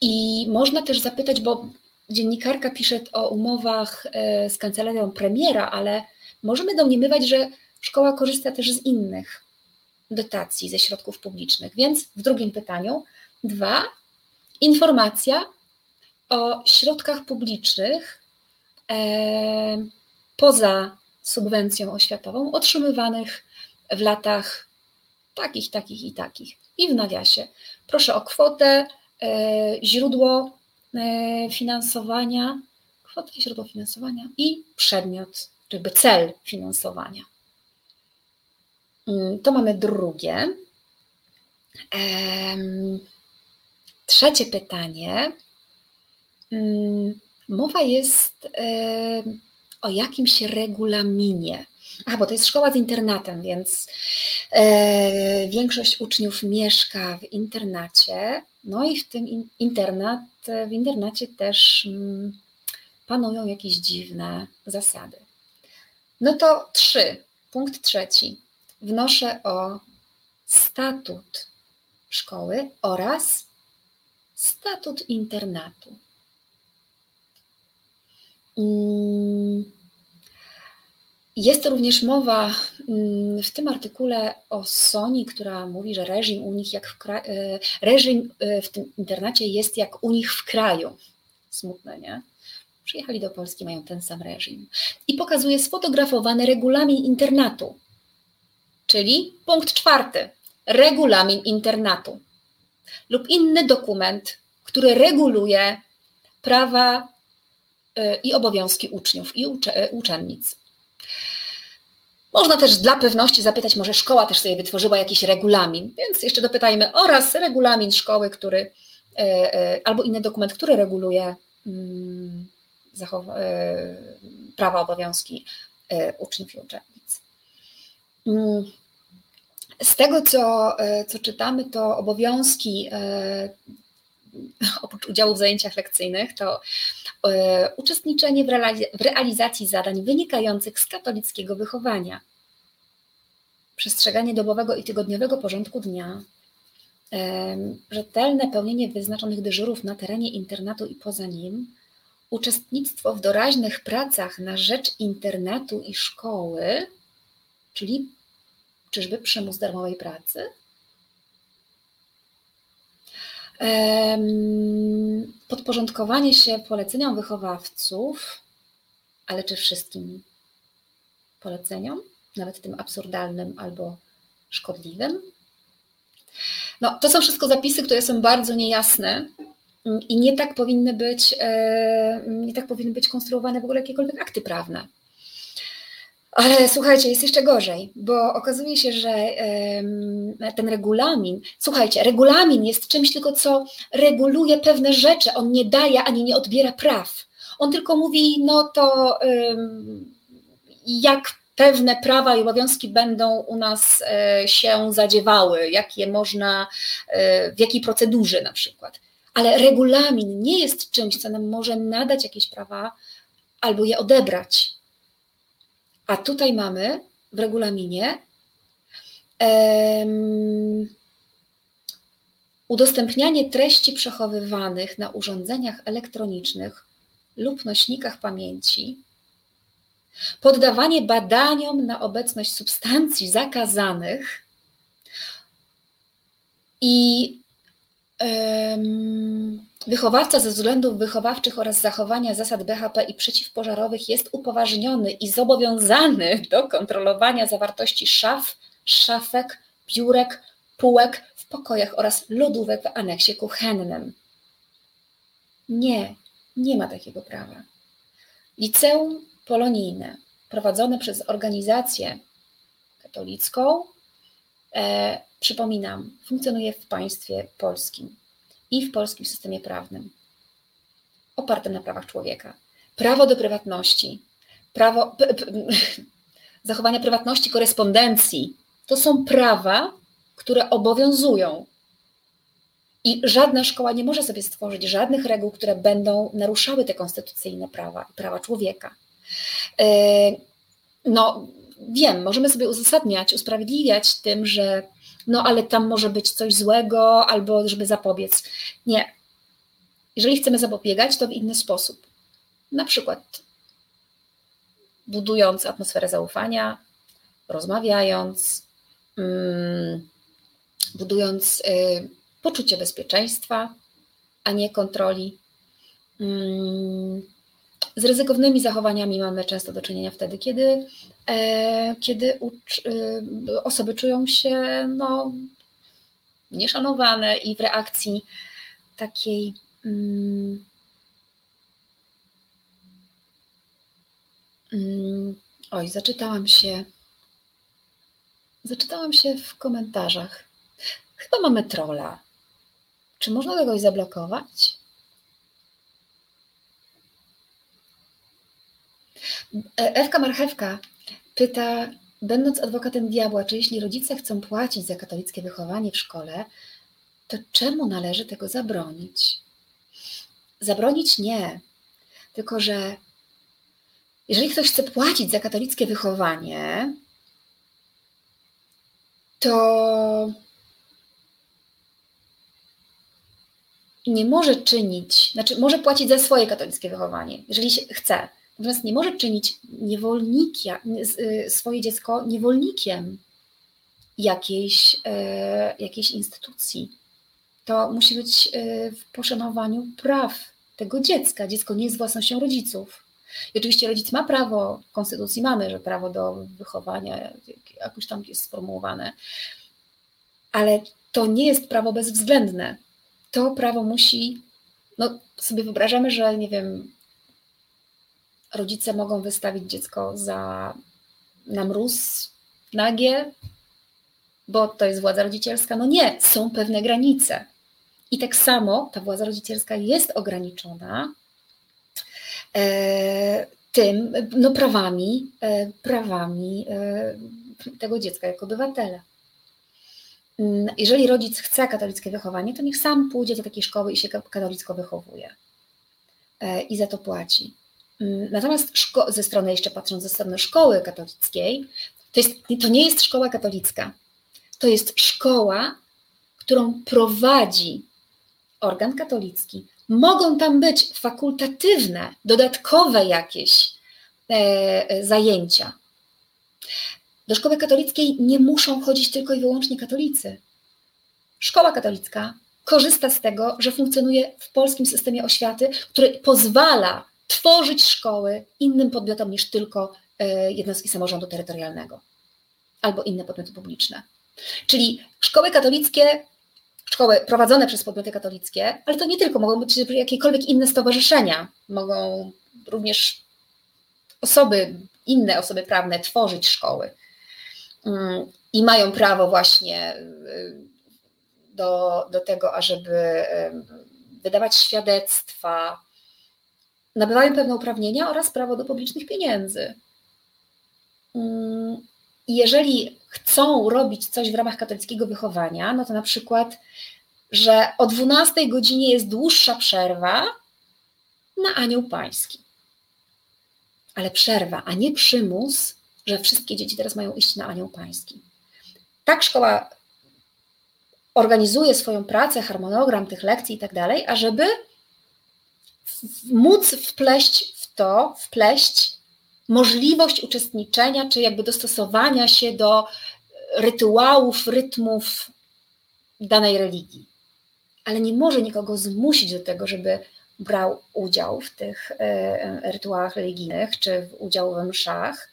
I można też zapytać, bo dziennikarka pisze o umowach e, z kancelarią premiera, ale możemy domniemywać, że szkoła korzysta też z innych dotacji ze środków publicznych. Więc w drugim pytaniu, dwa, informacja o środkach publicznych e, poza subwencją oświatową otrzymywanych w latach takich, takich i takich. I w nawiasie proszę o kwotę, e, źródło e, finansowania, kwotę i źródło finansowania i przedmiot, jakby cel finansowania. Mm, to mamy drugie. Trzecie pytanie. Mm, mowa jest o jakimś regulaminie. A, bo to jest szkoła z internatem, więc e, większość uczniów mieszka w internacie, no i w tym in, internat, w internacie też mm, panują jakieś dziwne zasady. No to trzy, punkt trzeci. Wnoszę o statut szkoły oraz statut internatu. Jest również mowa mm, w tym artykule o Soni, która mówi, że reżim u nich jak w e, reżim e, w tym internacie jest jak u nich w kraju. Smutne, nie? Przyjechali do Polski, mają ten sam reżim. I pokazuje sfotografowany regulamin internatu. Czyli punkt czwarty. Regulamin internatu lub inny dokument, który reguluje prawa i obowiązki uczniów i uczennic. Można też dla pewności zapytać, może szkoła też sobie wytworzyła jakiś regulamin, więc jeszcze dopytajmy oraz regulamin szkoły, który e, e, albo inny dokument, który reguluje mm, e, prawa, obowiązki uczniów i uczennic. Mm, z tego, co, co czytamy, to obowiązki oprócz udziału w zajęciach lekcyjnych, to e, uczestniczenie w realizacji zadań wynikających z katolickiego wychowania, przestrzeganie dobowego i tygodniowego porządku dnia, rzetelne pełnienie wyznaczonych dyżurów na terenie internatu i poza nim, uczestnictwo w doraźnych pracach na rzecz internatu i szkoły, czyli czyżby przymus darmowej pracy, podporządkowanie się poleceniom wychowawców, ale czy wszystkim poleceniom, nawet tym absurdalnym albo szkodliwym? No, to są wszystko zapisy, które są bardzo niejasne i nie tak powinny być, nie tak powinny być konstruowane w ogóle jakiekolwiek akty prawne. Ale słuchajcie, jest jeszcze gorzej, bo okazuje się, że ten regulamin, słuchajcie, regulamin jest czymś tylko, co reguluje pewne rzeczy, on nie daje ani nie odbiera praw. On tylko mówi, no to jak pewne prawa i obowiązki będą u nas e, się zadziewały, jakie można, e, w jakiej procedurze na przykład. Ale regulamin nie jest czymś, co nam może nadać jakieś prawa albo je odebrać. A tutaj mamy w regulaminie um, udostępnianie treści przechowywanych na urządzeniach elektronicznych lub nośnikach pamięci, poddawanie badaniom na obecność substancji zakazanych i wychowawca ze względów wychowawczych oraz zachowania zasad BHP i przeciwpożarowych jest upoważniony i zobowiązany do kontrolowania zawartości szaf, szafek, biurek, półek w pokojach oraz lodówek w aneksie kuchennym. Nie, nie ma takiego prawa. Liceum polonijne prowadzone przez organizację katolicką przypominam, funkcjonuje w państwie polskim i w polskim systemie prawnym, opartym na prawach człowieka. Prawo do prywatności, prawo zachowania prywatności korespondencji to są prawa, które obowiązują. I żadna szkoła nie może sobie stworzyć żadnych reguł, które będą naruszały te konstytucyjne prawa, prawa człowieka. E, no, wiem, możemy sobie uzasadniać, usprawiedliwiać tym, że no ale tam może być coś złego, albo żeby zapobiec. Nie. Jeżeli chcemy zapobiegać, to w inny sposób. Na przykład budując atmosferę zaufania, rozmawiając, mm, budując y, poczucie bezpieczeństwa, a nie kontroli. Mm, z ryzykownymi zachowaniami mamy często do czynienia wtedy, kiedy, e, kiedy e, osoby czują się no, nieszanowane i w reakcji takiej. Mm, mm, oj, zaczytałam się. Zaczytałam się w komentarzach. Chyba mamy trola. Czy można kogoś zablokować? Ewka Marchewka pyta, będąc adwokatem diabła, czy jeśli rodzice chcą płacić za katolickie wychowanie w szkole, to czemu należy tego zabronić? Zabronić nie, tylko że jeżeli ktoś chce płacić za katolickie wychowanie, to nie może czynić, znaczy może płacić za swoje katolickie wychowanie, jeżeli chce, Natomiast nie może czynić y, swoje dziecko niewolnikiem jakiejś, e, jakiejś instytucji. To musi być e, w poszanowaniu praw tego dziecka. Dziecko nie jest własnością rodziców. I oczywiście rodzic ma prawo, w konstytucji mamy, że prawo do wychowania jakoś tam jest sformułowane, ale to nie jest prawo bezwzględne. To prawo musi, no sobie wyobrażamy, że nie wiem, rodzice mogą wystawić dziecko za na mróz nagie, bo to jest władza rodzicielska. No nie, są pewne granice. I tak samo ta władza rodzicielska jest ograniczona e, tym, no prawami, e, prawami e, tego dziecka jako obywatela. Mm, jeżeli rodzic chce katolickie wychowanie, to niech sam pójdzie do takiej szkoły i się katolicko wychowuje e, i za to płaci. Mm, natomiast ze strony, jeszcze patrząc ze strony szkoły katolickiej, to, jest, to nie jest szkoła katolicka. To jest szkoła, którą prowadzi organ katolicki. Mogą tam być fakultatywne, dodatkowe jakieś e, zajęcia. Do szkoły katolickiej nie muszą chodzić tylko i wyłącznie katolicy. Szkoła katolicka korzysta z tego, że funkcjonuje w polskim systemie oświaty, który pozwala tworzyć szkoły innym podmiotom niż tylko e, jednostki samorządu terytorialnego albo inne podmioty publiczne. Czyli szkoły katolickie, szkoły prowadzone przez podmioty katolickie, ale to nie tylko, mogą być jakiekolwiek inne stowarzyszenia, mogą również osoby, inne osoby prawne tworzyć szkoły mm, i mają prawo właśnie y, do, do tego, ażeby wydawać świadectwa, nabywają pewne uprawnienia oraz prawo do publicznych pieniędzy. Mm, jeżeli chcą robić coś w ramach katolickiego wychowania, no to na przykład, że o 12 godzinie jest dłuższa przerwa na anioł pański. Ale przerwa, a nie przymus, że wszystkie dzieci teraz mają iść na anioł pański. Tak szkoła organizuje swoją pracę, harmonogram tych lekcji i tak dalej, ażeby móc wpleść w to, wpleść możliwość uczestniczenia, czy jakby dostosowania się do rytuałów, rytmów danej religii. Ale nie może nikogo zmusić do tego, żeby brał udział w tych e, rytuałach religijnych, czy w udział w mszach.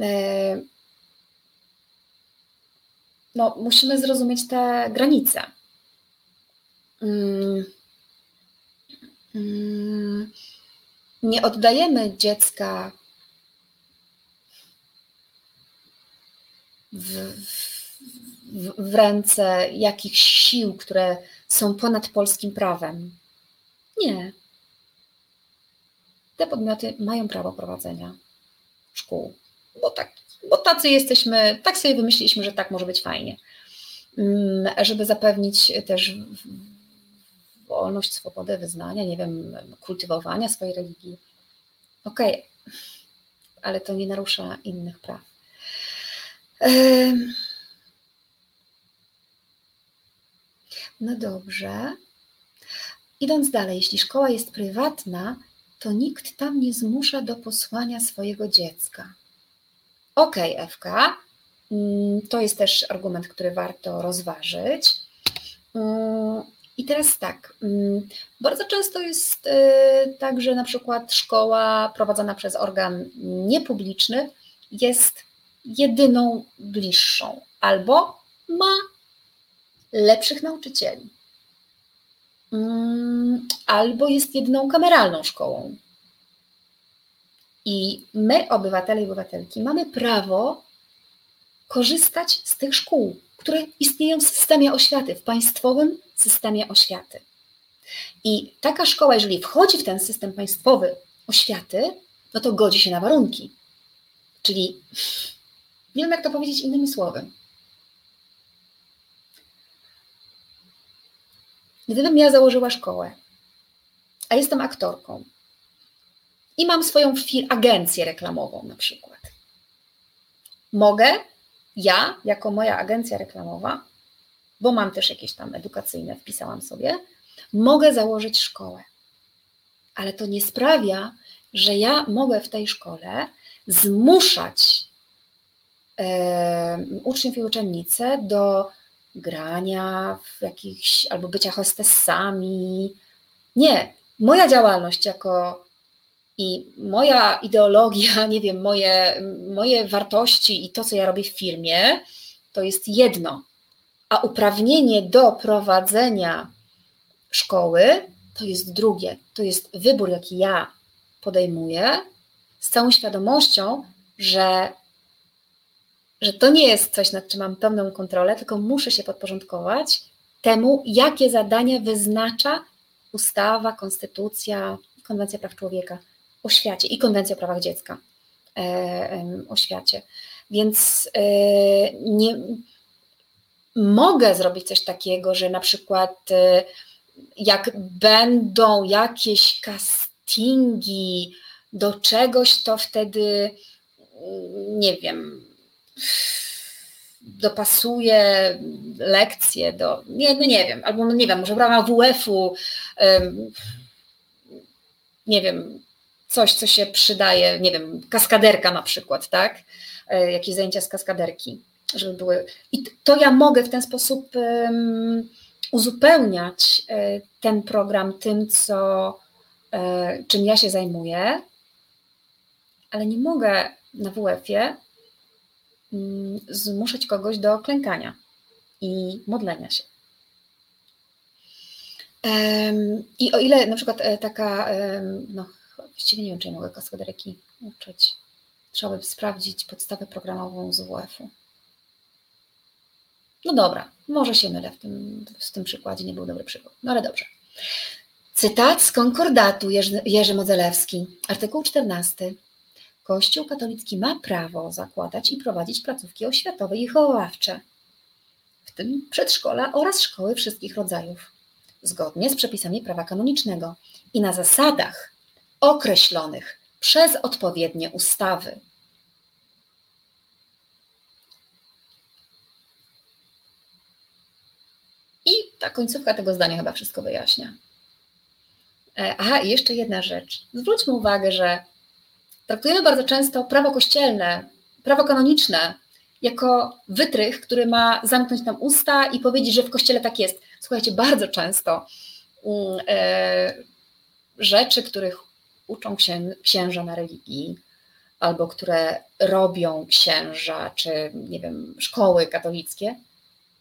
E, no, musimy zrozumieć te granice. Mm. Nie oddajemy dziecka w, w, w ręce jakichś sił, które są ponad polskim prawem. Nie. Te podmioty mają prawo prowadzenia szkół, bo, tak, bo tacy jesteśmy, tak sobie wymyśliliśmy, że tak może być fajnie. Mm, żeby zapewnić też wolność, swobodę wyznania, nie wiem, kultywowania swojej religii. Okej, okay. ale to nie narusza innych praw. No dobrze. Idąc dalej, jeśli szkoła jest prywatna, to nikt tam nie zmusza do posłania swojego dziecka. Okej, okay, FK, mm, to jest też argument, który warto rozważyć. I teraz tak, mm, bardzo często jest y, tak, że na przykład szkoła prowadzona przez organ niepubliczny jest jedyną bliższą albo ma lepszych nauczycieli, mm, albo jest jedyną kameralną szkołą. I my, obywatele i obywatelki, mamy prawo korzystać z tych szkół, które istnieją w systemie oświaty, w państwowym systemie oświaty. I taka szkoła, jeżeli wchodzi w ten system państwowy oświaty, no to godzi się na warunki. Czyli nie wiem, jak to powiedzieć innymi słowy. Gdybym ja założyła szkołę, a jestem aktorką i mam swoją agencję reklamową na przykład, mogę ja, jako moja agencja reklamowa, bo mam też jakieś tam edukacyjne, wpisałam sobie, mogę założyć szkołę. Ale to nie sprawia, że ja mogę w tej szkole zmuszać uczniów i uczennice do grania w jakichś albo bycia hostessami. Nie, moja działalność jako i moja ideologia, nie wiem, moje, moje wartości i to, co ja robię w firmie, to jest jedno. A uprawnienie do prowadzenia szkoły to jest drugie. To jest wybór, jaki ja podejmuję, z całą świadomością, że że to nie jest coś, nad czym mam pełną kontrolę, tylko muszę się podporządkować temu, jakie zadania wyznacza ustawa, konstytucja, konwencja praw człowieka o świecie i konwencja o prawach dziecka e, o świecie. Więc e, nie mogę zrobić coś takiego, że na przykład e, jak będą jakieś castingi do czegoś, to wtedy nie wiem, dopasuje lekcje do, nie, no nie wiem, albo no nie wiem, może w ramach WF-u, nie wiem, coś, co się przydaje, nie wiem, kaskaderka na przykład, tak? E, jakieś zajęcia z kaskaderki, żeby były. I to ja mogę w ten sposób um, uzupełniać e, ten program tym, co, e, czym ja się zajmuję, ale nie mogę na WF-ie Mm, zmuszać kogoś do klękania i modlenia się. I o ile na przykład e, taka, no właściwie nie wiem, czy ja mogę kaskadereki uczyć, trzeba by sprawdzić podstawę programową z WF-u. No dobra, może się mylę w tym, w tym przykładzie, nie był dobry przykład, no ale dobrze. Cytat z konkordatu Jerzy, Jerzy Modzelewski, artykuł 14. Kościół katolicki ma prawo zakładać i prowadzić placówki oświatowe i wychowawcze, w tym przedszkola oraz szkoły wszystkich rodzajów, zgodnie z przepisami prawa kanonicznego i na zasadach określonych przez odpowiednie ustawy. I ta końcówka tego zdania chyba wszystko wyjaśnia. E, aha, i jeszcze jedna rzecz. Zwróćmy uwagę, że traktujemy bardzo często prawo kościelne, prawo kanoniczne jako wytrych, który ma zamknąć nam usta i powiedzieć, że w kościele tak jest. Słuchajcie, bardzo często mm, e, rzeczy, których uczą księża na religii, albo które robią księża, czy nie wiem, szkoły katolickie,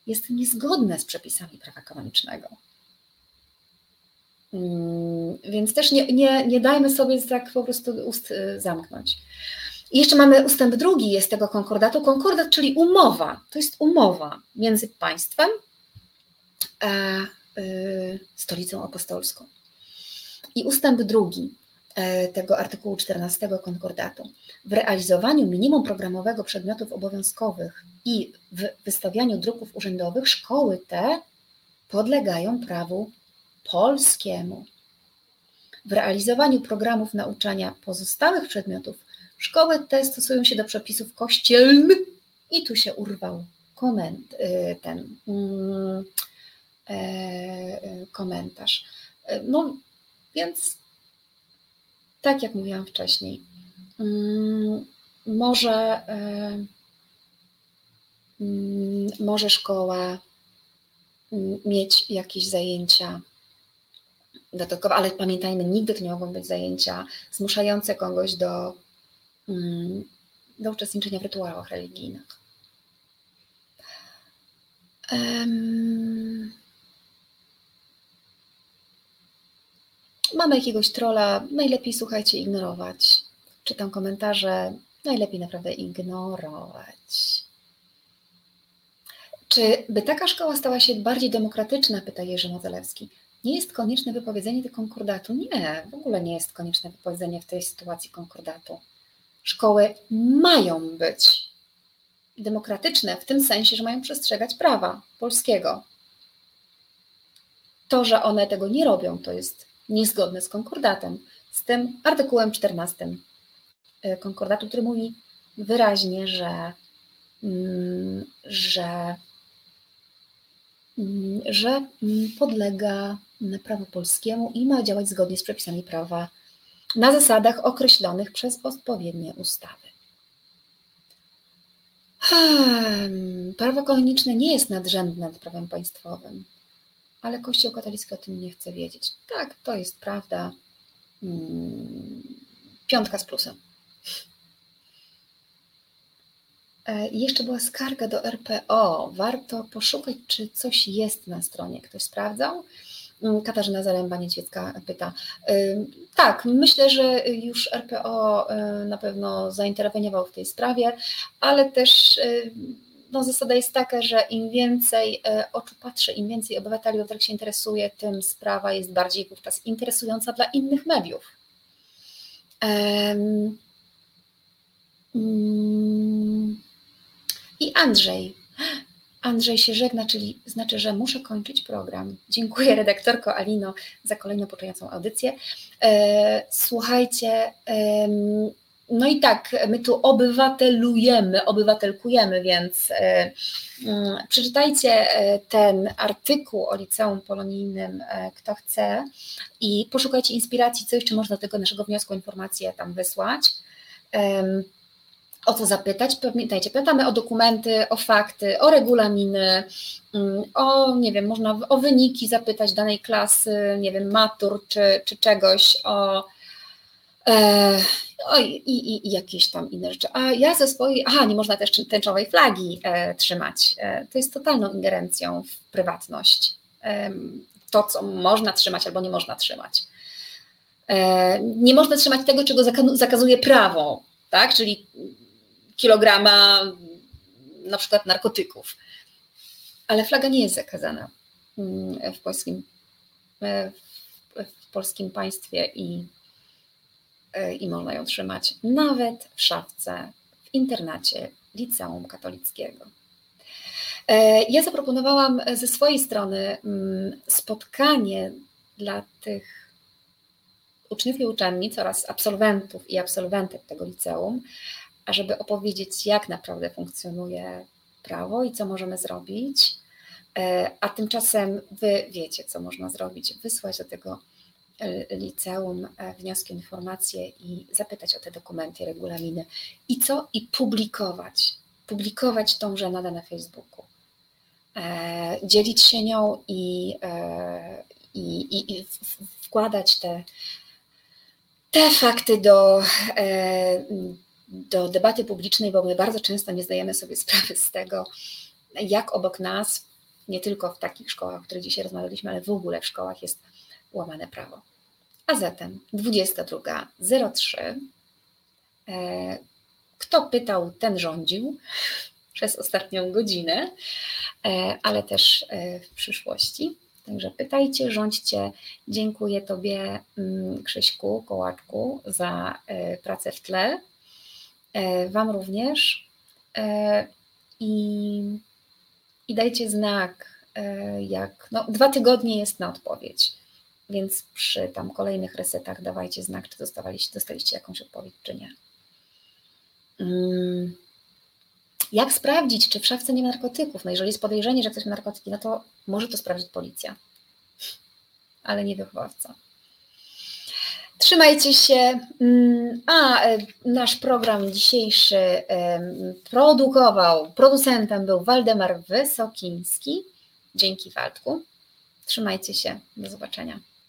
jest niezgodne z przepisami prawa kanonicznego. Mm, więc też nie, nie, nie dajmy sobie tak po prostu ust y, zamknąć. I jeszcze mamy ustęp drugi jest tego konkordatu. Konkordat, czyli umowa. To jest umowa między państwem a y, stolicą apostolską. I ustęp drugi tego artykułu 14 konkordatu. W realizowaniu minimum programowego przedmiotów obowiązkowych i w wystawianiu druków urzędowych szkoły te podlegają prawu polskiemu. W realizowaniu programów nauczania pozostałych przedmiotów szkoły te stosują się do przepisów kościelnych i tu się urwał koment, y, ten mm, e, e, komentarz. E, no więc tak jak mówiłam wcześniej, mm, może, mm, może szkoła mieć jakieś zajęcia dodatkowe, ale pamiętajmy, nigdy to nie mogą być zajęcia zmuszające kogoś do, mm, do uczestniczenia w rytuałach religijnych. Mamy jakiegoś trola, najlepiej słuchajcie, ignorować. Czytam komentarze, najlepiej naprawdę ignorować. Czy by taka szkoła stała się bardziej demokratyczna, pyta Jerzy Modzelewski nie jest konieczne wypowiedzenie tego konkordatu. Nie, w ogóle nie jest konieczne wypowiedzenie w tej sytuacji konkordatu. Szkoły mają być demokratyczne w tym sensie, że mają przestrzegać prawa polskiego. To, że one tego nie robią, to jest niezgodne z konkordatem, z tym artykułem 14 e, konkordatu, który mówi wyraźnie, że, mm, że, mm, że mm, podlega prawu polskiemu i ma działać zgodnie z przepisami prawa na zasadach określonych przez odpowiednie ustawy. Hmm, prawo kanoniczne nie jest nadrzędne nad prawem państwowym, ale Kościół katolicki o tym nie chce wiedzieć. Tak, to jest prawda. Hmm, piątka z plusem. E, jeszcze była skarga do RPO. Warto poszukać, czy coś jest na stronie. Ktoś sprawdzał? Mm, Katarzyna Zaręba-Niedźwiecka pyta. Tak, myślę, że już RPO y, na pewno zainteresował w tej sprawie, ale też no, zasada jest taka, że im więcej y, oczu patrzy, im więcej obywateli tak się interesuje, tym sprawa jest bardziej wówczas interesująca dla innych mediów. Mm, I Andrzej Andrzej się żegna, czyli znaczy, że muszę kończyć program. Dziękuję redaktorko Alino za kolejną poczęcą audycję. E, słuchajcie, no i tak, my tu obywatelujemy, obywatelkujemy, więc e, mm, przeczytajcie e, ten artykuł o liceum polonijnym, kto chce i poszukajcie inspiracji, co jeszcze można do tego naszego wniosku, informację tam wysłać o co zapytać. Pamiętajcie, pytamy o dokumenty, o fakty, o regulaminy, mm, o, nie wiem, można o wyniki zapytać danej klasy, nie wiem, matur czy, czy czegoś, o, e, o i, i, i, jakieś tam inne rzeczy. A ja ze swojej, aha, nie można też tęczowej flagi e, trzymać. E, to jest totalną ingerencją w prywatność. E, to, co można trzymać albo nie można trzymać. E, nie można trzymać tego, czego zakazuje prawo, tak? Czyli kilograma na przykład narkotyków. Ale flaga nie jest zakazana mm, w polskim, w polskim państwie i, i można ją trzymać nawet w szafce w internacie liceum katolickiego. E, ja zaproponowałam ze swojej strony mm, spotkanie dla tych uczniów i uczennic oraz absolwentów i absolwentek tego liceum, ażeby opowiedzieć, jak naprawdę funkcjonuje prawo i co możemy zrobić. E, a tymczasem wy wiecie, co można zrobić. Wysłać do tego e, liceum e, wnioski informacje i zapytać o te dokumenty, regulaminy. I co? I publikować. Publikować tą żenadę na Facebooku. E, dzielić się nią i, e, i, i wkładać te, te fakty do, e, do debaty publicznej, bo my bardzo często nie zdajemy sobie sprawy z tego, jak obok nas, nie tylko w takich szkołach, o których dzisiaj rozmawialiśmy, ale w ogóle w szkołach jest łamane prawo. A zatem 22.03. Kto pytał, ten rządził przez ostatnią godzinę, ale też w przyszłości. Także pytajcie, rządźcie. Dziękuję Tobie, mm, Krzyśku Kołaczku, za e, pracę w tle. E, wam również. E, I, i dajcie znak, jak. No, dwa tygodnie jest na odpowiedź, więc przy tam kolejnych resetach dawajcie znak, czy dostawaliście, dostaliście jakąś odpowiedź, czy nie. Mm. Jak sprawdzić, czy w szafce nie ma narkotyków? No jeżeli jest podejrzenie, że ktoś ma narkotyki, no to może to sprawdzić policja, ale nie wychowawca. Trzymajcie się. Mm, a e, nasz program dzisiejszy produkował, producentem był Waldemar Wysokiński. Dzięki Waldku. Trzymajcie się. Do zobaczenia.